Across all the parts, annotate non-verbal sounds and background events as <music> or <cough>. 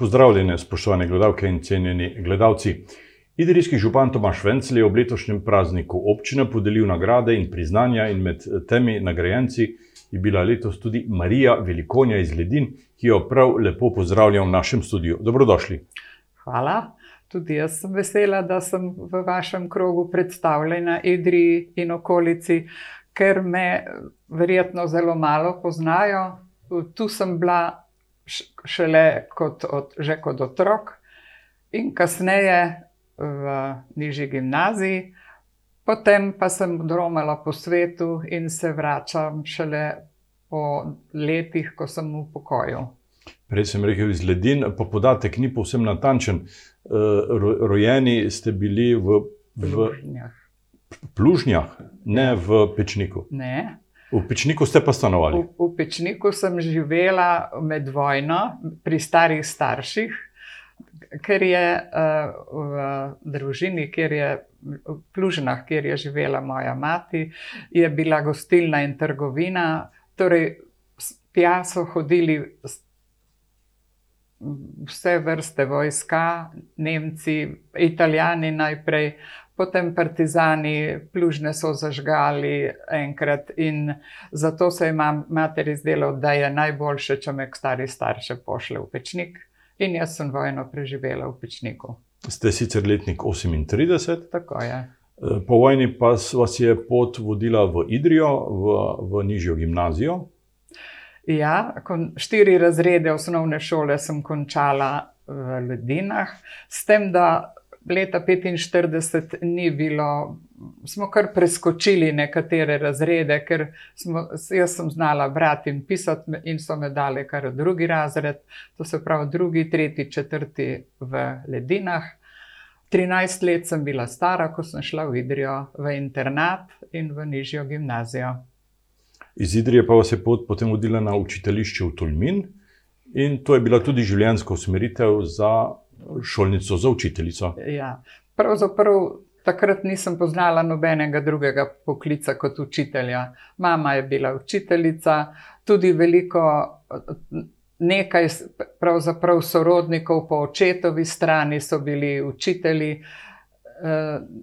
Pozdravljene, spoštovane gledalke in cenjeni gledalci. Idrijski župan Tomaš Vencel je ob letošnjem prazniku občine podelil nagrade in priznanja, in med temi nagrajenci je bila letos tudi Marija Velikonja iz Ledin, ki jo prav lepo pozdravljam v našem studiu. Dobrodošli. Hvala. Tudi jaz sem vesela, da sem v vašem krogu predstavljena Idriji in okolici, ker me verjetno zelo malo poznajo. Tu sem bila šele kot, od, že kot otrok in kasneje v nižji gimnaziji, potem pa sem dromala po svetu in se vračam šele po letih, ko sem v pokoju. Prej sem rekel iz Ledin, pa podatek ni povsem natančen. Uh, rojeni ste bili v, v Plužnjah. Plužnjah, ne v Pečniku. Ne. V Pečniku ste pa stanovali. V, v Pečniku sem živela med vojno pri starih starših, ker je uh, v družini, kjer je v Plužnah, kjer je živela moja mati, je bila gostilna in trgovina. Torej, tja so hodili vse vrste vojska, Nemci, Italijani najprej, potem Partizani, plužne so zažgali enkrat in zato se je mater izdelo, da je najboljše, če me stari starše pošle v pečnik. In jaz sem vojno preživela v pečniku. Ste sicer letnik 38. Tako je. Po vojni pa vas je pot vodila v Idrijo, v, v nižjo gimnazijo. Ja, štiri razrede osnovne šole sem končala v Ledinah, s tem, da leta 1945 ni bilo, smo kar preskočili nekatere razrede, ker smo, jaz sem znala brati in pisati, in so me dali kar drugi razred, to se pravi drugi, tretji, četrti v Ledinah. 13 let sem bila stara, ko sem šla v Idrijo, v internat in v nižjo gimnazijo. Iz Idrije pa vas je pot potem vodila na učiteljišče v Tolmin, in to je bila tudi življenjska usmeritev za šolnico, za učiteljico. Ja, pravzaprav takrat nisem poznala nobenega drugega poklica kot učitelja. Mama je bila učiteljica, tudi veliko. Nekaj pravzaprav sorodnikov po očetovi strani so bili učitelji.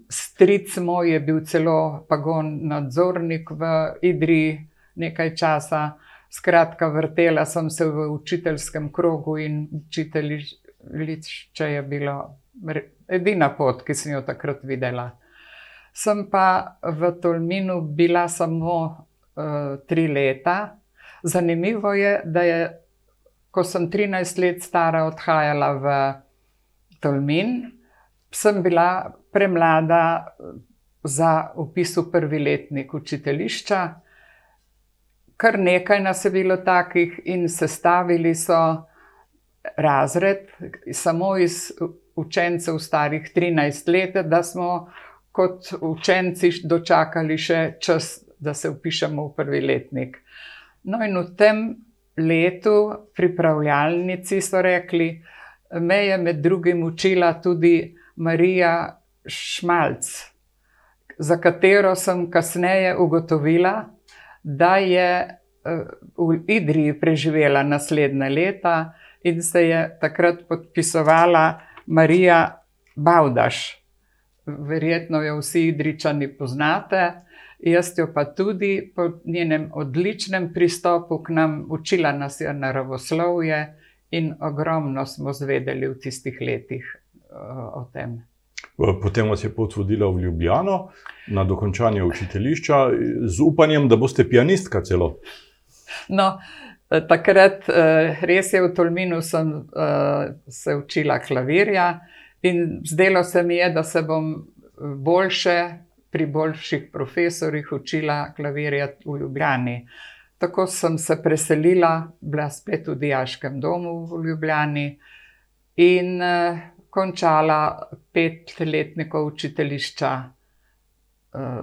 Stric moj je bil celo pagon nadzornik v Idriji, nekaj časa. Skratka, vrtela sem se v učiteljskem krogu in učiteljišče je bilo edina pot, ki sem jo takrat videla. Sem pa v Tolminu bila samo uh, tri leta. Zanimivo je, da je, ko sem 13 let stara odhajala v Tolmin, sem bila premlada za upis v prvi letnik učiteljišča kar nekaj nas je bilo takih, in sestavili so razred, samo iz učencev starih 13 let, da smo kot učenci dočakali še čas, da se upišemo v prvi letnik. No, in v tem letu, pripravljalnici, so rekli, me je med drugim učila tudi Marija Šmalc, za katero sem kasneje ugotovila, da je eh, v Idriji preživela naslednja leta in se je takrat podpisovala Marija Baudaš. Verjetno jo vsi Idričani poznate, jaz jo pa tudi po njenem odličnem pristopu k nam, učila nas je naravoslovje in ogromno smo zvedeli v tistih letih eh, o tem. Potem vas je pot vodila v Ljubljano na dokončanje učiteljišča z upanjem, da boste pianistka celo. No, takrat res je v Tolminu sem se učila klavirja in zdelo se mi je, da se bom boljše pri boljših profesorjih učila klavirja v Ljubljani. Tako sem se preselila, bila spet v dijaškem domu v Ljubljani in končala petletniko učiteljišča. Eh,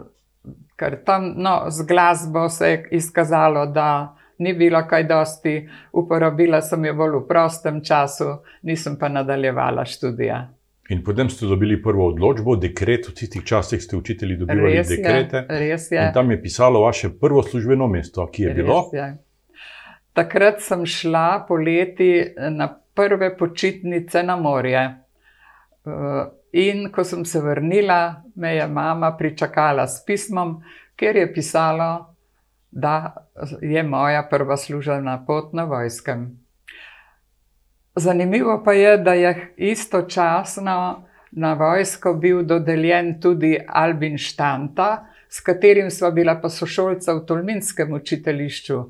ker tam no, z glasbo se je izkazalo, da ni bilo kaj dosti, uporabila sem jo bolj v prostem času, nisem pa nadaljevala študija. In potem ste dobili prvo odločbo, dekret, v tistih časih ste učitelji dobivali res dekrete. Je, res je. In tam je pisalo vaše prvo službeno mesto, ki je Res bilo. je. Takrat sem šla poleti na prve počitnice na morje. Uh, in ko sem se vrnila, me je mama pričakala s pismom, kjer je pisalo, da je moja prva službena pot na vojskem. Zanimivo pa je, da je istočasno na vojsko bil dodeljen tudi Albin Štanta, s katerim sva bila pa sošolca v Tolminskem učiteljišču.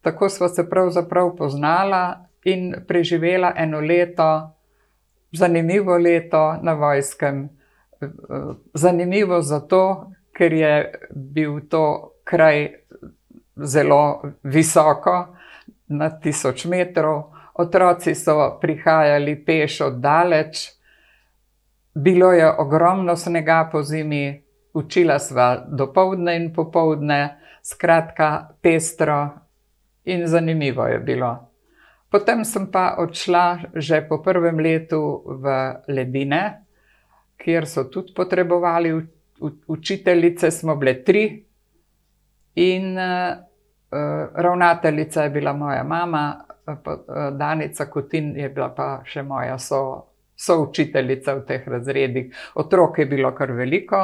Tako sva se pravzaprav poznala in preživela eno leto, zanimivo leto na vojskem. Zanimivo zato, ker je bil to kraj zelo visoko, na tisoč metrov. Otroci so prihajali peš od daleč, bilo je ogromno snega po zimi, učila sva do povdne in popovdne, skratka, pestro in zanimivo je bilo. Potem sem pa odšla že po prvem letu v Ledine, kjer so tudi potrebovali učiteljice, smo bile tri, in uh, ravnateljica je bila moja mama, uh, Danica Kutin je bila pa še moja so, součiteljica v teh razredih. Otrok je bilo kar veliko,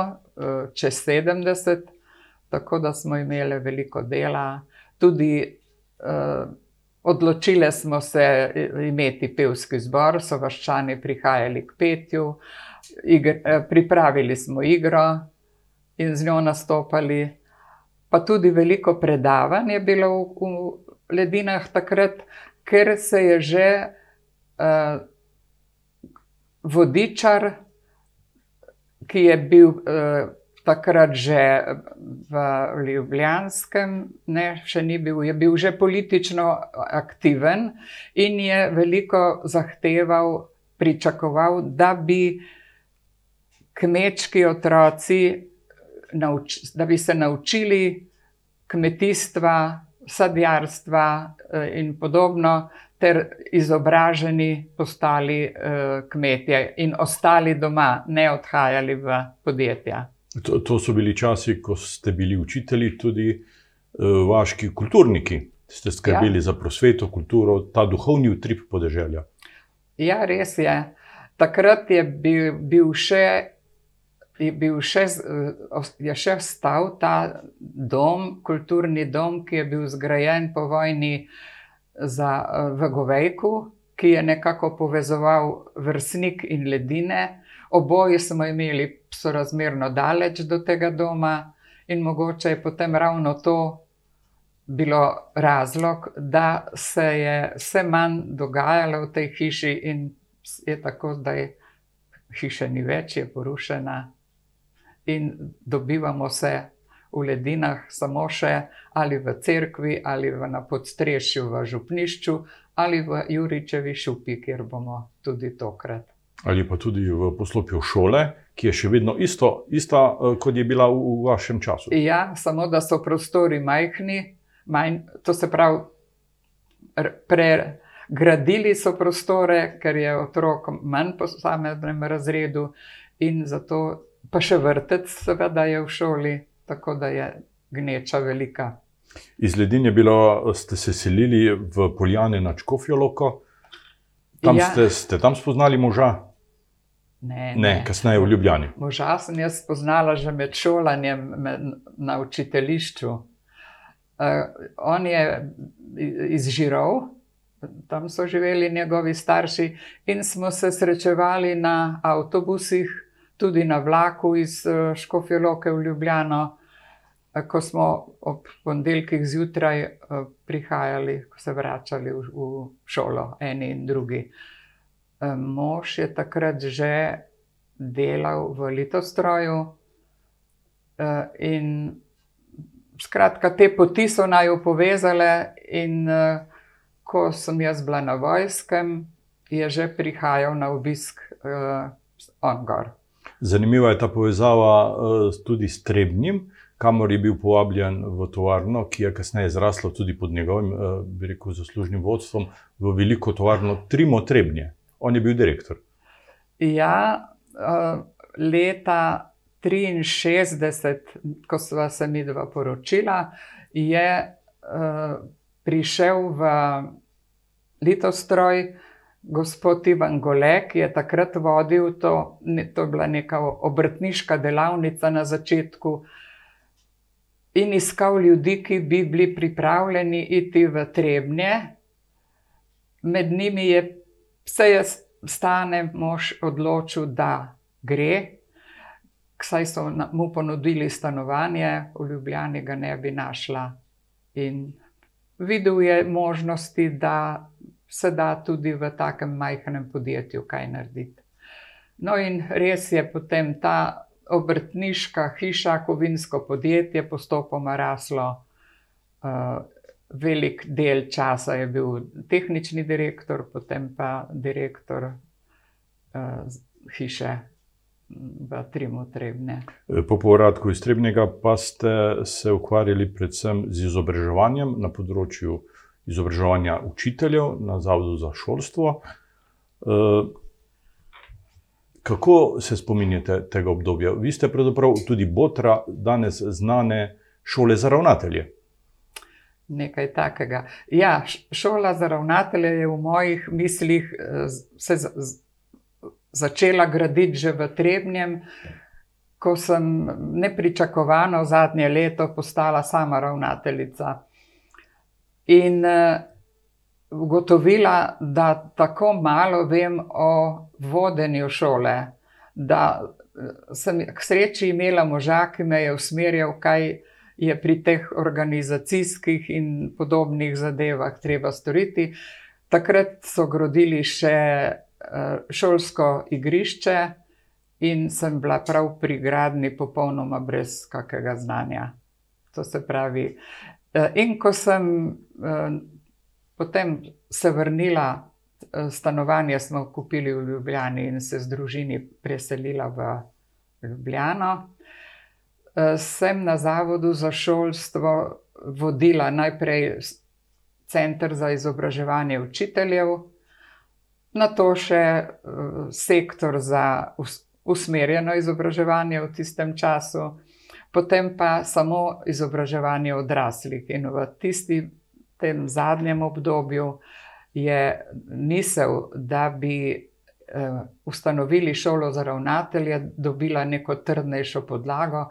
čez 70, tako da smo imeli veliko dela. Tudi uh, Odločili smo se imeti pevski zbor, so vaščani prihajali k petju, igr, eh, pripravili smo igro in z njo nastopali. Pa tudi veliko predavanj je bilo v, v ledinah takrat, ker se je že uh, vodičar, ki je bil uh, takrat že v Ljubljanskem, ne, še ni bil, je bil že politično aktiven in je veliko zahteval, pričakoval, da bi kmečki otroci, nauč, da bi se naučili kmetijstva, sadjarstva eh, in podobno. Ter izobraženi postali uh, kmetje in ostali doma, ne odhajali v podjetja. To, to so bili časi, ko ste bili učitelji, tudi uh, vaški kulturniki. Ste skrbeli ja. za prosveto, kulturo, ta duhovni utrip podeželja. Ja, res je. Takrat je bil, bil še. Je, bil še, je še stal ta dom, kulturni dom, ki je bil zgrajen po vojni za, v Govejku, ki je nekako povezoval vrstnik in ledine. Oboje smo imeli sorazmerno daleč do tega doma, in mogoče je potem ravno to bilo razlog, da se je vse manj dogajalo v tej hiši, in je tako, da je hiša ni več, je porušena, in dobivamo se v ledinah, samo še ali v cerkvi, ali v na podstrešju v Župnišču, ali v Juričevi šupi, kjer bomo tudi tokrat ali pa tudi v poslopju šole, ki je še vedno isto, ista, eh, kot je bila v, v vašem času. Ja, samo da so prostori majhni, manj, to se pravi, pregradili so prostore, ker je otrok manj po samem razredu, in zato pa še vrtec, seveda, je v šoli, tako da je gneča velika. Iz ledine bilo, ste se selili v Poljane na Čkofijo Loko. Tam ja. ste, ste tam spoznali moža? Ne, ne, ne. kasneje v Ljubljani. Moža sem jaz spoznala že med šolanjem med, na učiteljišču. Uh, on je iz Žirov, tam so živeli njegovi starši, in smo se srečevali na avtobusih, tudi na vlaku iz uh, Škofjoloke v Ljubljano ko smo ob ponedeljkih zjutraj eh, prihajali, ko se vračali v, v šolo, eni in drugi. Eh, mož je takrat že delal v litostroju eh, in skratka, te poti so naj povezale in ko sem jaz bila na vojskem, je že prihajal na obisk on gor. Zanimiva je ta povezava tudi s Trebnjem kamor je bil povabljen v tovarno, ki je kasneje zrasla tudi pod njegovim, eh, rekel, zaslužnim vodstvom, v veliko tovarno Trimo Trebnje. On je bil direktor. Ja, eh, leta 63, ko sva se mi dva poročila, je eh, prišel v litostroj gospod Ivan Golek je takrat vodil to, to je bila neka obrtniška delavnica na začetku. In iskal ljudi, ki bi bili pripravljeni iti v trebnje. Med njimi je se je stane mož odločil, da gre, saj so mu ponudili stanovanje, v Ljubljani ga ne bi našla. In videl je možnosti, da se da tudi v takem majhnem podjetju kaj narediti. No, in res je potem ta obrtniška hiša, kovinsko podjetje, postopoma raslo. Uh, velik del časa je bil tehnični direktor, potem pa direktor uh, hiše v Trimu Trebne. Po povratku iz Trebnega pa ste se ukvarjali predvsem z izobraževanjem na področju izobraževanja učiteljev na Zavodu za šolstvo. Uh, kako se spominjate tega obdobja? Vi ste pravzaprav tudi Botra, danes znane šole za ravnatelje nekaj takega. Ja, šola za ravnatelje je v mojih mislih eh, se začela graditi že v Trebnjem, ko sem nepričakovano zadnje leto postala sama ravnateljica. In uh, ugotovila, da tako malo vem o vodenju šole, da eh, sem k sreči imela moža, ki me je usmerjal, kaj je pri teh organizacijskih in podobnih zadevah treba storiti. Takrat so gradili še eh, šolsko igrišče in sem bila prav pri gradni popolnoma brez kakega znanja. To se pravi. Eh, in ko sem eh, potem se vrnila, stanovanje smo kupili v Ljubljani in se z družini preselila v Ljubljano. Eh, sem na Zavodu za šolstvo vodila najprej Center za izobraževanje učiteljev, na to še eh, sektor za usmerjeno izobraževanje v tistem času, potem pa samo izobraževanje odraslih. In v tistem zadnjem obdobju je misel, da bi eh, ustanovili šolo za ravnatelje, dobila neko trdnejšo podlago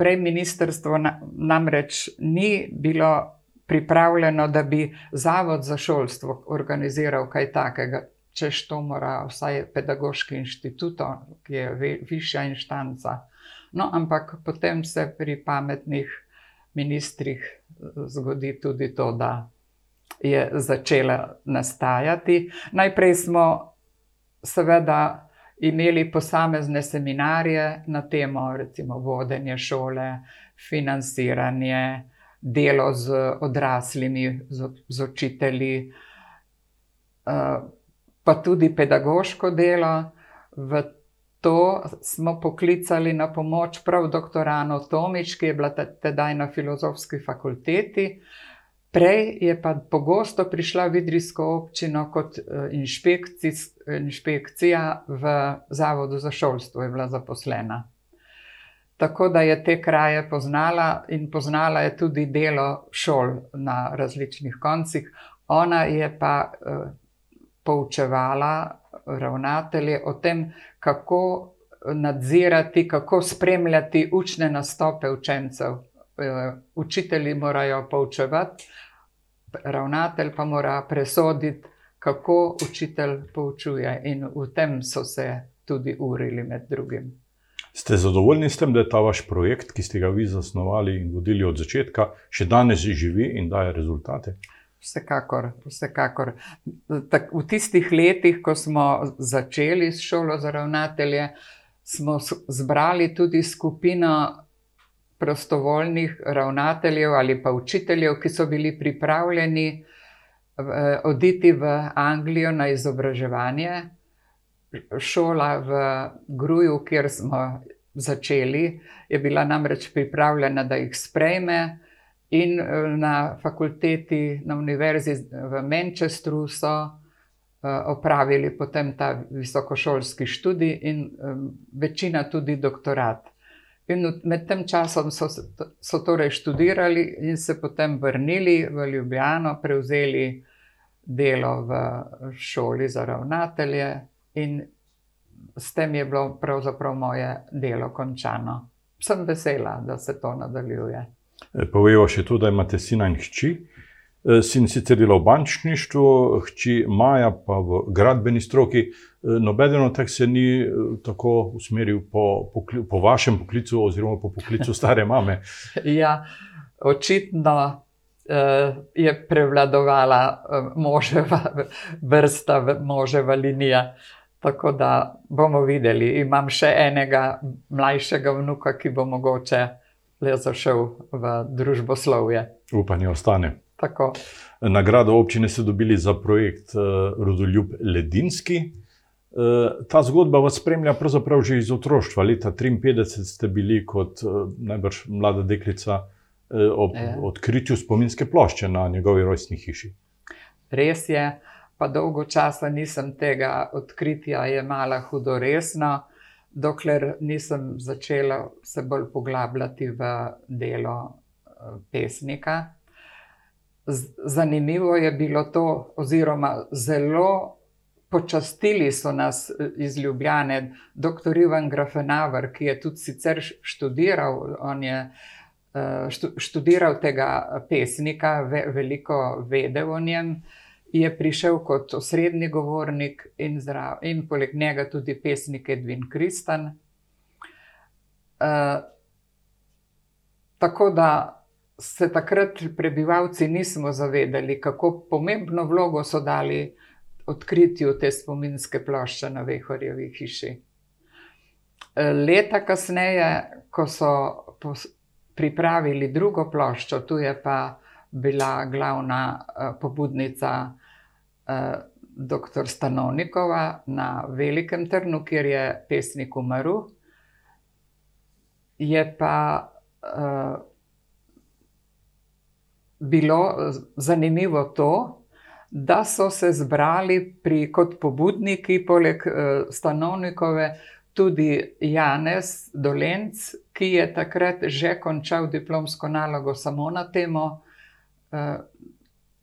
prej ministrstvo namreč ni bilo pripravljeno, da bi Zavod za šolstvo organiziral kaj takega, če to mora vsaj pedagoški inštitut, ki je višja inštanca. No, ampak potem se pri pametnih ministrih zgodi tudi to, da je začela nastajati. Najprej smo seveda imeli posamezne seminarije na temo, recimo vodenje šole, financiranje, delo z odraslimi, z, z učitelji, eh, pa tudi pedagoško delo. V to smo poklicali na pomoč prav dr. Ano Tomič, ki je bila tedaj na filozofski fakulteti. Prej je pa pogosto prišla v Idrijsko občino kot eh, inšpekcija v Zavodu za šolstvo, je bila zaposlena. Tako da je te kraje poznala in poznala je tudi delo šol na različnih koncih. Ona je pa uh, poučevala ravnatelje o tem, kako nadzirati, kako spremljati učne nastope učencev Eh, učitelji morajo poučevati, ravnatelj pa mora presoditi, kako učitelj poučuje. In v tem so se tudi urili med drugim. Ste zadovoljni s tem, da je ta vaš projekt, ki ste ga vi zasnovali in vodili od začetka, še danes živi in daje rezultate? Vsekakor, vsekakor. Tak, v tistih letih, ko smo začeli s šolo za ravnatelje, smo zbrali tudi skupino prostovoljnih ravnateljev ali pa učiteljev, ki so bili pripravljeni eh, oditi v Anglijo na izobraževanje. Šola v Gruju, kjer smo začeli, je bila namreč pripravljena, da jih sprejme, in eh, na fakulteti, na univerzi v Manchesteru so eh, opravili potem ta visokošolski študij in večina tudi doktorat. In med tem časom so, so torej študirali in se potem vrnili v Ljubljano, prevzeli delo v šoli za ravnatelje, in s tem je bilo pravzaprav moje delo končano. Sem vesela, da se to nadaljuje. E, Povejo še to, da imate sina in hči. E, sin sicer dela v bančništvu, hči Maja pa v gradbeni stroki. E, nobeden od teh se ni tako usmeril po, po, po vašem poklicu, oziroma po poklicu stare mame. <laughs> ja, očitno je prevladovala moževa vrsta, moževa linija. Tako da bomo videli. Imam še enega mlajšega vnuka, ki bo mogoče le zašel v družboslovje. Upanje ostane. Tako. Nagrado občine ste dobili za projekt uh, Rodoljub Ledinski. Uh, ta zgodba vas spremlja pravzaprav že iz otroštva. Leta 1953 ste bili kot uh, najbrž mlada deklica ob je. Ja. odkritju spominske plošče na njegovi rojstni hiši. Res je. Pa dolgo časa nisem tega odkritja jemala hudo resno, dokler nisem začela se bolj poglabljati v delo eh, pesnika. Zanimivo je bilo to, oziroma zelo počastili so nas eh, iz Ljubljane, dr. Ivan Grafenavar, ki je tudi sicer študiral, on je eh, študiral tega pesnika, veliko vedel o njem je prišel kot osrednji govornik in, zdrav, in poleg njega tudi pesnik Edwin Kristan. Uh, tako da se takrat prebivalci nismo zavedali, kako pomembno vlogo so dali odkritju te spominske plošče na Vehorjevi hiši. Leta kasneje, ko so pripravili drugo ploščo, tu je pa bila glavna pobudnica Eh, dr. Stanovnikova na Velikem Trnu, kjer je pesnik umrl. Je pa uh, bilo zanimivo to, da so se zbrali pri, kot pobudniki, poleg uh, Stanovnikove, tudi Janez Dolenc, ki je takrat že končal diplomsko nalogo samo na temo uh,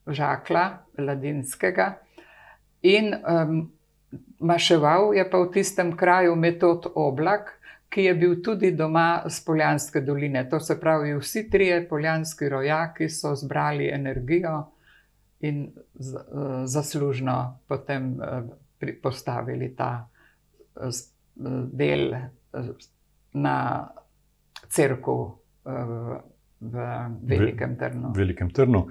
žakla, ladinskega. In um, maševal je pa v tistem kraju metod oblak, ki je bil tudi doma z Poljanske doline. To se pravi, vsi trije poljanski rojaki so zbrali energijo in z, uh, zaslužno potem uh, postavili ta uh, del uh, na crkvu uh, v Velikem Trnu. V Velikem Trnu.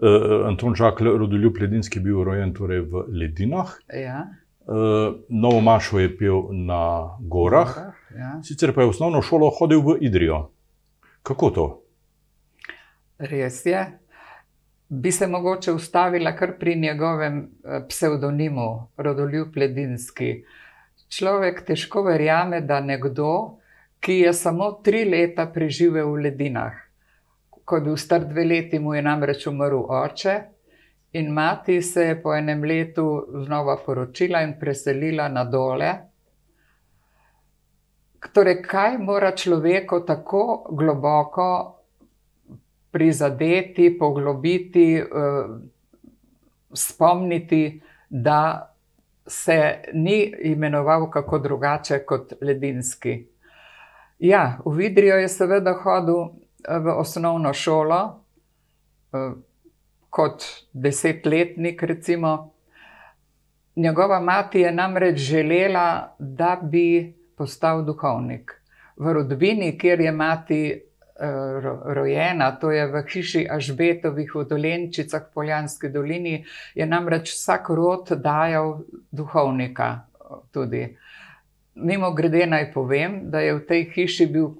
Uh, Anton Žakl, rodoljub Ledinski, bil rojen torej v Ledinah. Ja. Uh, Novo Mašo je pil na gorah, gorah ja. sicer pa je v osnovno šolo hodil v Idrijo. Kako to? Res je. Bi se mogoče ustavila kar pri njegovem pseudonimu, rodoljub Ledinski. Človek težko verjame, da nekdo, ki je samo tri leta preživel v ledinah, ko je bil star dve leti, mu je namreč umrl oče, in mati se je po enem letu znova poročila in preselila na dole. Torej, kaj mora človeku tako globoko prizadeti, poglobiti, uh, spomniti, da se ni imenoval kako drugače kot Ledinski. Ja, v Vidrijo je seveda hodil v osnovno šolo, eh, kot desetletnik. Recimo. Njegova mati je namreč želela, da bi postal duhovnik. V rodbini, kjer je mati eh, rojena, to je v hiši Ažbetovih v Dolenčicah, Poljanski dolini, je namreč vsak rod dajal duhovnika. Tudi. Mimo grede naj povem, da je v tej hiši bil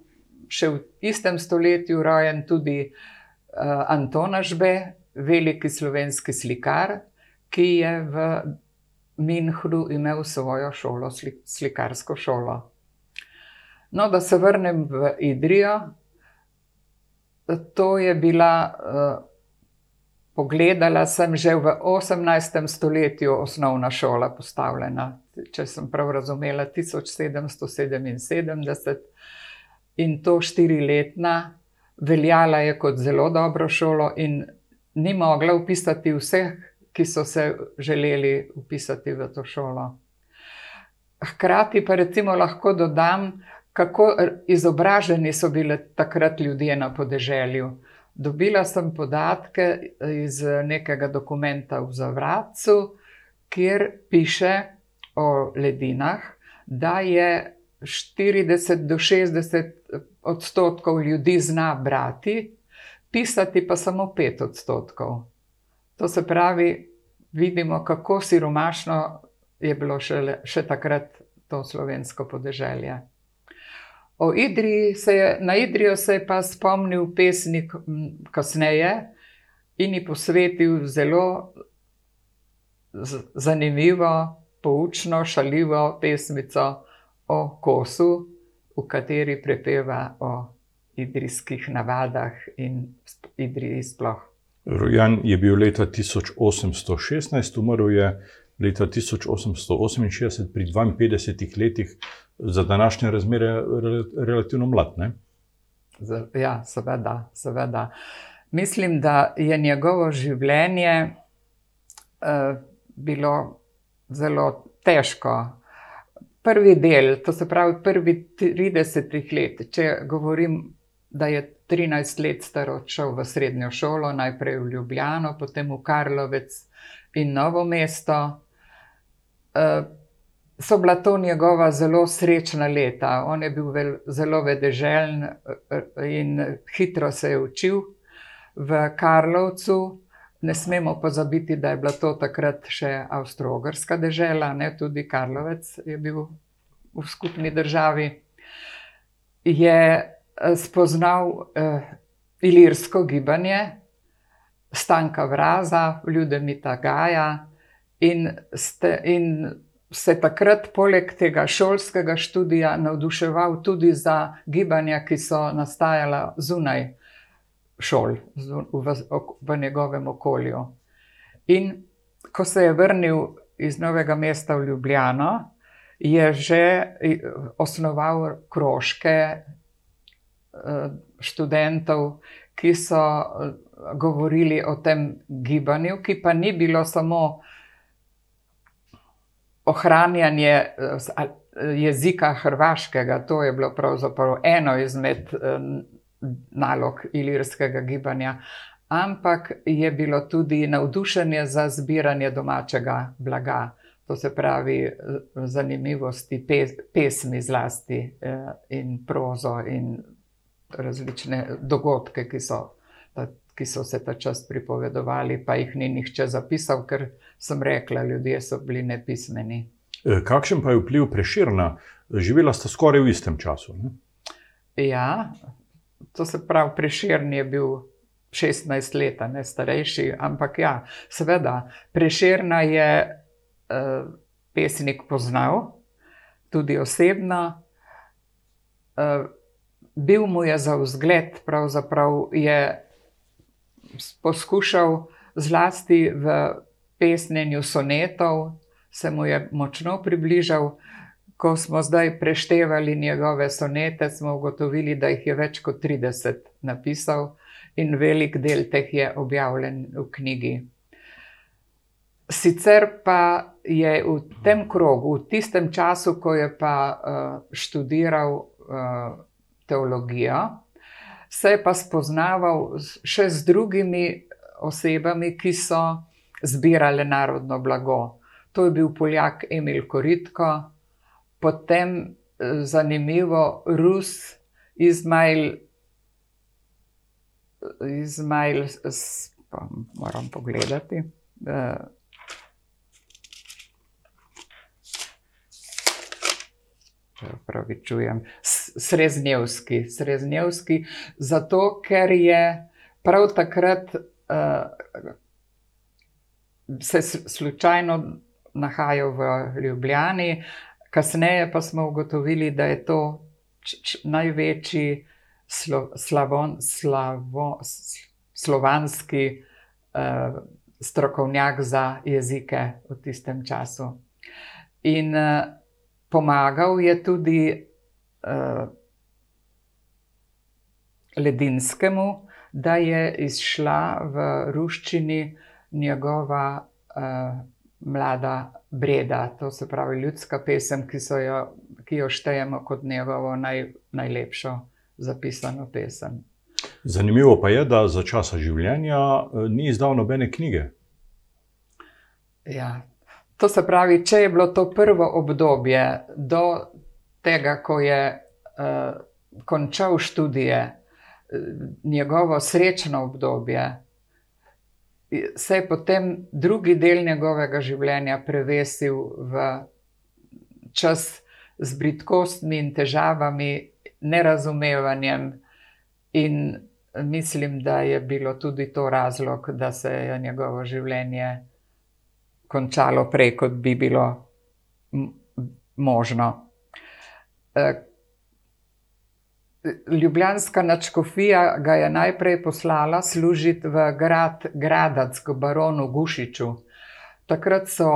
še v istem stoletju rojen tudi uh, Anton Ažbe, veliki slovenski slikar, ki je v Minhru imel svojo šolo, slik, slikarsko šolo. No, da se vrnem v Idrijo, to je bila, uh, pogledala sem že v 18. stoletju osnovna šola postavljena, če sem prav razumela, 1777 in to štiriletna, veljala je kot zelo dobro šolo in ni mogla upisati vseh ki so se želeli upisati v to šolo. Hkrati pa recimo lahko dodam, kako izobraženi so bili takrat ljudje na podeželju. Dobila sem podatke iz nekega dokumenta v Zavratcu, kjer piše o ledinah, da je 40 do 60 odstotkov ljudi zna brati, pisati pa samo 5 odstotkov. To se pravi, vidimo, kako siromašno je bilo še, še takrat to slovensko podeželje. O Idriji se je, na Idrijo se je pa spomnil pesnik kasneje in ji posvetil zelo zanimivo, poučno, šaljivo pesmico o kosu, v kateri prepeva o idrijskih navadah in Idriji sploh. Rojan je bil leta 1816, umrl je leta 1868, pri 52 letih, za današnje razmere, relativno mlad. Ne? Ja, seveda, seveda. Mislim, da je njegovo življenje uh, bilo zelo težko. Prvi del, to se pravi, prvi 30 let, če govorim, da je 13 let star odšel v srednjo šolo, najprej v Ljubljano, potem v Karlovec in Novo mesto. Uh, so bila to njegova zelo srečna leta. On je bil vel, zelo vedeželjen eh, in hitro se je učil v Karlovcu. Ne smemo pozabiti, da je bila to takrat še Avstralska država, ne tudi Karlovec je bil v skupni državi. Je spoznal eh, ilirsko gibanje, stanka vraza, ljudemita Gaja, in, ste, in se takrat, poleg tega šolskega študija, navduševal tudi za gibanja, ki so nastajala zunaj šol, v, v njegovem okolju. In ko se je vrnil iz Novega mesta v Ljubljano, je že osnoval krožke Eh, študentov, ki so eh, govorili o tem gibanju, ki pa ni bilo samo ohranjanje eh, jezika hrvaškega, to je bilo pravzaprav eno izmed nalog ilirskega gibanja. Ampak je bilo tudi navdušenje za zbiranje domačega blaga, to se pravi, zanimivosti, pesmi, zlasti in prozo, in različne dogodke, ki so, ki so se ta čas pripovedovali, pa jih ni nihče zapisal, ker sem rekla, ljudje so bili nepismeni. E, kakšen pa je vpliv preširna? Živela sta skoraj v istem času. Ne? Ja, to se pravi, preširni je bil 16 let, ne starejši, ampak ja, seveda, preširna je uh, pesnik poznal, tudi osebno. Uh, bil mu je za vzgled, pravzaprav je poskušal zlasti v pesnjenju sonetov, se mu je močno približal. Ko smo zdaj preštevali njegove sonete, smo ugotovili, da jih je več kot 30 napisal, in velik del teh je objavljen v knjigi. Sicer pa je v tem krogu, v tistem času, ko je pa uh, študiral uh, teologijo, se je pa spoznaval še z drugimi osebami, ki so zbirale narodno blago. To je bil Poljak Emil Koritko, potem eh, zanimivo Rus Izmail, Izmail, moram pogledati. Uh, pravi, čujem, Sreznjevski, Sreznjevski, zato ker je prav takrat uh, se slučajno nahajal v Ljubljani, kasneje pa smo ugotovili, da je to največji slo, slavon, slavo, slovanski uh, strokovnjak za jezike v tistem času. In uh, Pomagal je tudi uh, Ledinskemu, da je izšla v ruščini njegova uh, Mlada Breda, to se pravi ljudska pesem, ki, jo, ki jo štejemo kot njegovo naj, najlepšo zapisano pesem. Zanimivo pa je, da za časa življenja eh, ni izdal nobene knjige. Ja. To se pravi, če je bilo to prvo obdobje do tega, ko je uh, končal študije, uh, njegovo srečno obdobje, se je potem drugi del njegovega življenja prevesil v čas z britkostmi in težavami, nerazumevanjem in mislim, da je bilo tudi to razlog, da se je njegovo življenje končalo prej, kot bi bilo možno. Ljubljanska načkofija ga je najprej poslala služiti v grad Gradac, k baronu Gušiču. Takrat so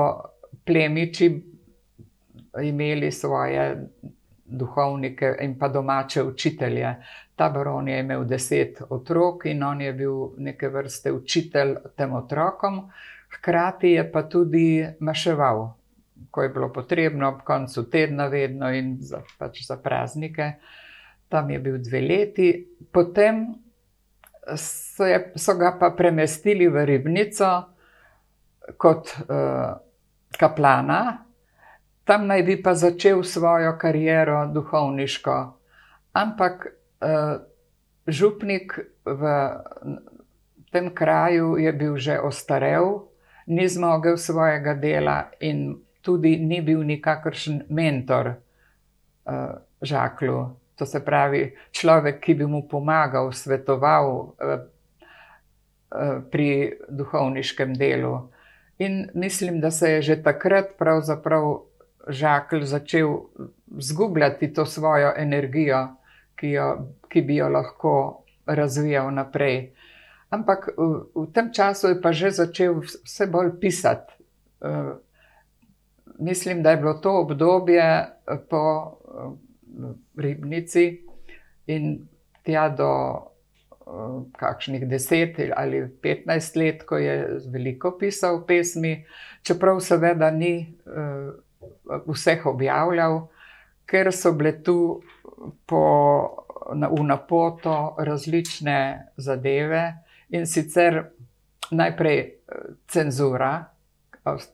plemiči imeli svoje duhovnike in pa domače učitelje. Ta baron je imel deset otrok in on je bil neke vrste učitelj tem otrokom, hkrati je pa tudi maševal, ko je bilo potrebno, ob koncu tedna, vedno in za, pač za praznike. Tam je bil dve leti, potem so, je, so ga pa premestili v ribnico kot uh, kaplana, tam naj bi pa začel svojo kariero duhovniško. Ampak uh, župnik v tem kraju je bil že ostarel, ni zmogel svojega dela in tudi ni bil nikakršen mentor uh, Žaklu. To se pravi, človek, ki bi mu pomagal, svetoval uh, uh, pri duhovniškem delu. In mislim, da se je že takrat pravzaprav žakelj začel izgubljati to svojo energijo, ki, jo, ki bi jo lahko razvijal naprej. Ampak v, v tem času je pa že začel vse bolj pisati. Uh, mislim, da je bilo to obdobje po Ribnici in tja do uh, kakšnih deset ali petnajst let, ko je veliko pisal pesmi, čeprav seveda ni. Uh, vseh objavljal, ker so bile tu po, na, v napoto različne zadeve in sicer najprej eh, cenzura.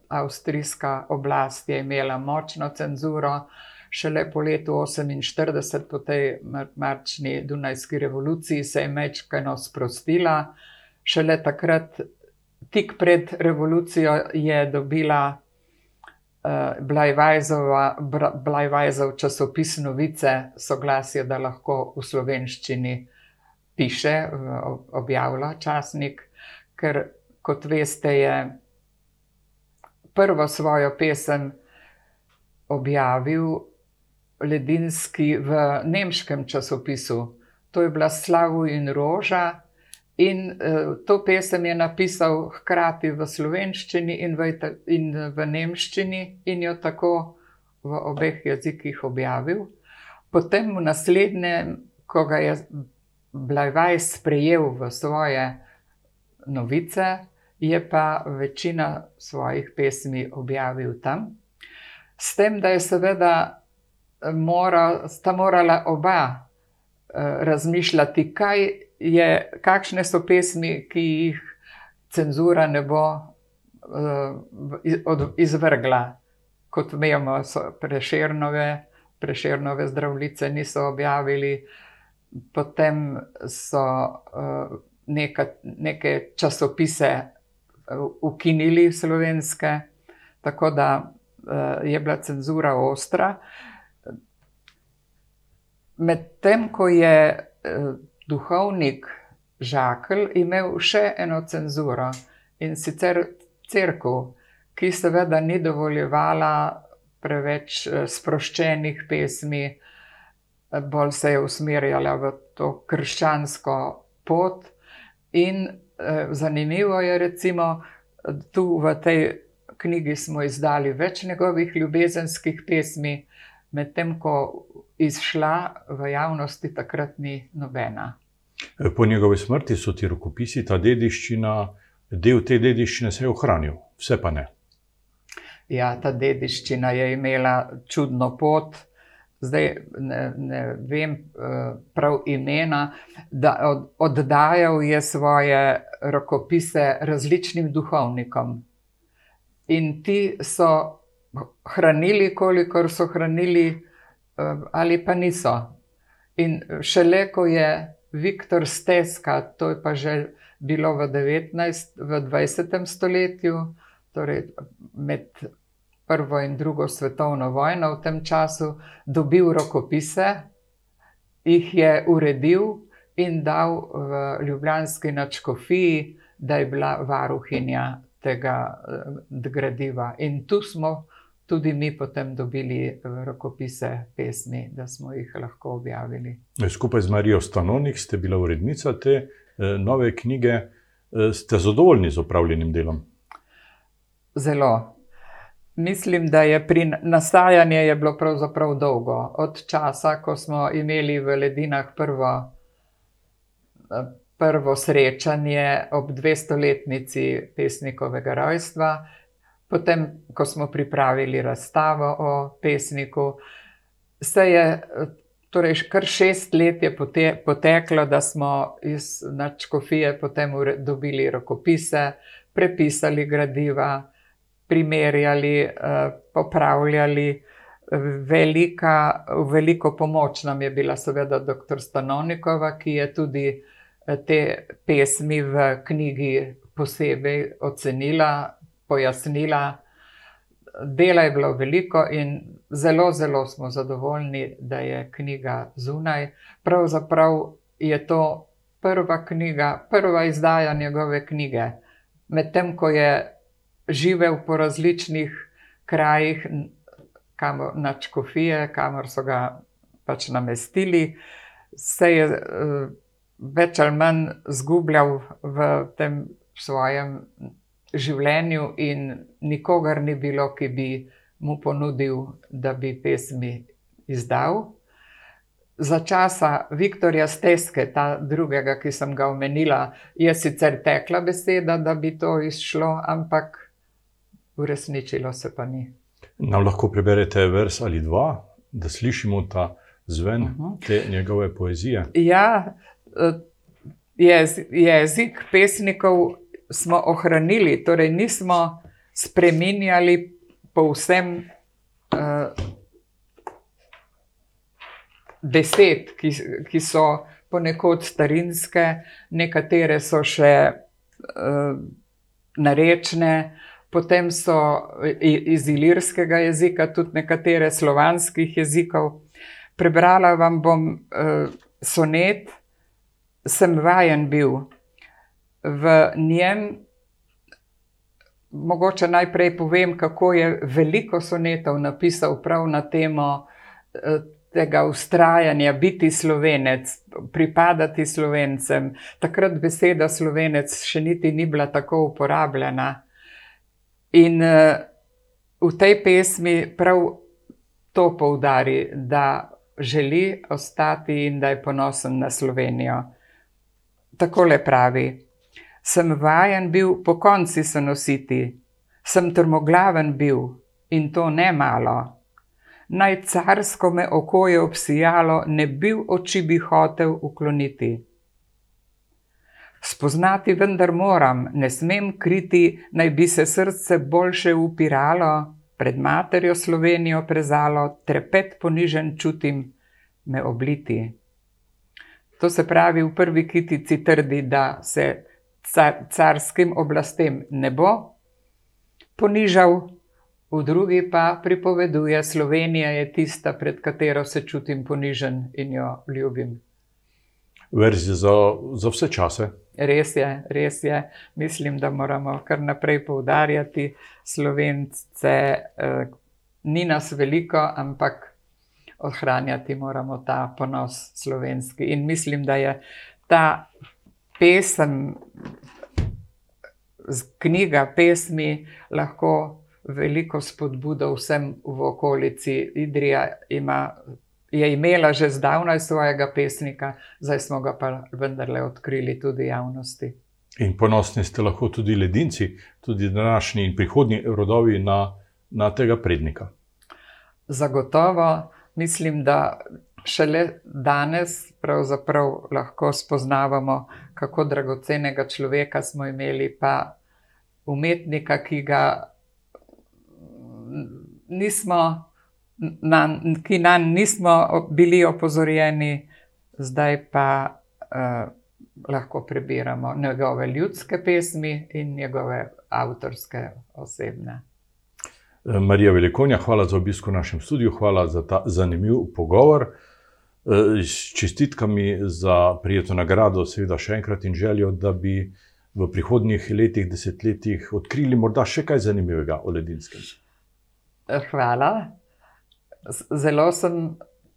Avstrijska oblast je imela močno cenzuro, šele po letu 1948, po tej marčni Dunajski revoluciji, se je mečkano sprostila. Šele takrat, tik pred revolucijo, je dobila uh, Blajvajzov časopis Novice soglasje, da lahko v slovenščini piše, objavlja časnik, ker kot veste, je prvo svojo pesem objavil Ledinski v nemškem časopisu. To je bila Slavu in Roža, In uh, to pesem je napisal hkrati v slovenščini in v, in v nemščini, in jo tako v obeh jezikih objavil. Potem v naslednjem, ko ga je Blajvaj sprejel v svoje novice, je pa večina svojih pesmi objavil tam. S tem, da je seveda mora, sta morala oba uh, razmišljati, kaj je, kakšne so pesmi, ki jih cenzura ne bo uh, izvrgla. Kot vemo, so preširnove, preširnove zdravnice niso objavili, potem so uh, neka, neke časopise uh, ukinili slovenske, tako da uh, je bila cenzura ostra. Medtem ko je uh, duhovnik Žakelj imel še eno cenzuro in sicer crkvu, ki seveda ni dovoljevala preveč eh, sproščenih pesmi, bolj se je usmerjala v to krščansko pot. In eh, zanimivo je, recimo, tu v tej knjigi smo izdali več njegovih ljubezenskih pesmi, medtem ko izšla v javnosti takrat ni nobena. Po njegovi smrti so ti rokopisi, ta dediščina, del te dediščine se je ohranil. vse pa ne. Ja, ta dediščina je imela čudno pot. Zdaj ne, ne vem eh, prav imena, da od, oddajal je svoje rokopise različnim duhovnikom. In ti so hranili, kolikor so hranili, ali pa niso. In šele ko je Viktor Steska, to je pa že bilo v, 19, v 20. stoletju, torej med prvo in drugo svetovno vojno v tem času, dobil rokopise, jih je uredil in dal v Ljubljanski načkofiji, da je bila varuhinja tega eh, gradiva. In tu smo tudi mi potem dobili eh, rokopise pesmi, da smo jih lahko objavili. Skupaj z Marijo Stanonik ste bila urednica te eh, nove knjige. Ste zadovoljni z upravljenim delom? Zelo. Mislim, da je pri nastajanju je bilo pravzaprav dolgo. Od časa, ko smo imeli v Ledinah prvo, prvo srečanje ob 200-letnici pesnikovega rojstva, potem, ko smo pripravili razstavo o pesniku, se je torej kar šest let je pote, poteklo, da smo iz Načkofije potem dobili rokopise, prepisali gradiva primerjali, eh, popravljali. Velika, veliko pomoč nam je bila, seveda, dr. Stanonikova, ki je tudi eh, te pesmi v knjigi posebej ocenila, pojasnila. Dela je bilo veliko in zelo, zelo smo zadovoljni, da je knjiga zunaj. Pravzaprav je to prva knjiga, prva izdaja njegove knjige. Medtem ko je živel po različnih krajih, kamor na Čkofije, kamor so ga pač namestili, se je uh, več ali manj zgubljal v tem svojem življenju, in nikogar ni bilo, ki bi mu ponudil, da bi pesmi izdal. Za časa Viktorja Steske, ta drugega, ki sem ga omenila, je sicer tekla beseda, da bi to izšlo, ampak uresničilo se pa ni. Nam lahko preberete vers ali dva, da slišimo ta zven uh -huh. te njegove poezije. Ja, eh, jez, jezik pesnikov smo ohranili, torej nismo spremenjali povsem uh, besed, ki, ki so ponekod starinske, nekatere so še uh, narečne. Potem so iz ilirskega jezika, tudi nekatere slovanskih jezikov. Prebrala vam bom uh, sonet, sem vajen bil. V njem, mogoče najprej povem, kako je veliko sonetov napisal prav na temo uh, tega ustrajanja, biti slovenec, pripadati slovencem. Takrat beseda slovenec še niti ni bila tako uporabljena. In uh, v tej pesmi prav to poudari, da želi ostati in da je ponosen na Slovenijo. Tako le pravi: Sem vajen bil po konci se nositi, sem trmoglaven bil in to ne malo. Naj carsko me oko je obsijalo, ne bil oči bi hotel ukloniti. Spoznati vendar moram, ne smem kriti, naj bi se srce boljše upiralo, pred materjo Slovenijo prezalo, trepet ponižen čutim, me obliti. To se pravi, v prvi kitici trdi, da se car, carskim oblastem ne bo ponižal, v drugi pa pripoveduje, Slovenija je tista, pred katero se čutim ponižen in jo ljubim. Verzi za, za vse čase. Res je, res je. Mislim, da moramo kar naprej poudarjati slovence. Eh, ni nas veliko, ampak ohranjati moramo ta ponos slovenski. In mislim, da je ta pesem, knjiga pesmi, lahko veliko spodbudo vsem v okolici. Idrija ima je imela že zdavnaj svojega pesnika, zdaj smo ga pa vendarle odkrili tudi javnosti. In ponosni ste lahko tudi ledinci, tudi današnji in prihodnji rodovi na, na tega prednika. Zagotovo mislim, da šele danes lahko spoznavamo, kako dragocenega človeka smo imeli, pa umetnika, ki ga nismo, na, ki nam nismo bili opozorjeni, zdaj pa uh, lahko prebiramo njegove ljudske pesmi in njegove avtorske osebne. Eh, Marija Velikonja, hvala za obisk v našem studiu, hvala za ta zanimiv pogovor. Eh, s čestitkami za prijetno nagrado, seveda še enkrat in željo, da bi v prihodnjih letih, desetletjih odkrili morda še kaj zanimivega o Ledinskem. Hvala. Zelo sem.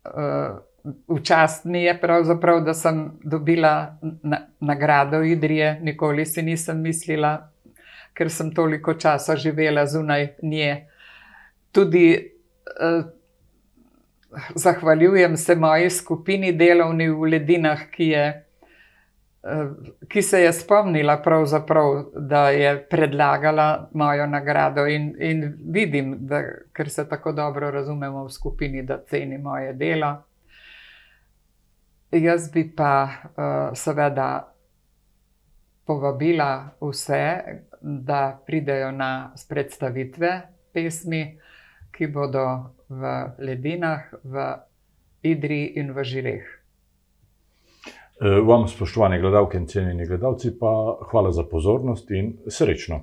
Uh, Včasih mi je pravzaprav, da sem dobila na, nagrado Idrije, nikoli si nisem mislila, ker sem toliko časa živela zunaj nje. Tudi eh, zahvaljujem se moji skupini delovni v Ledinah, ki, je, eh, ki se je spomnila, da je predlagala mojo nagrado in, in vidim, da, ker se tako dobro razumemo v skupini, da ceni moje delo. Jaz bi pa uh, seveda povabila vse, da pridejo na predstavitve pesmi, ki bodo v Ledinah, v Idri in v Žireh. Eh, vam, spoštovane gledalke in cenjeni gledalci, pa hvala za pozornost in srečno.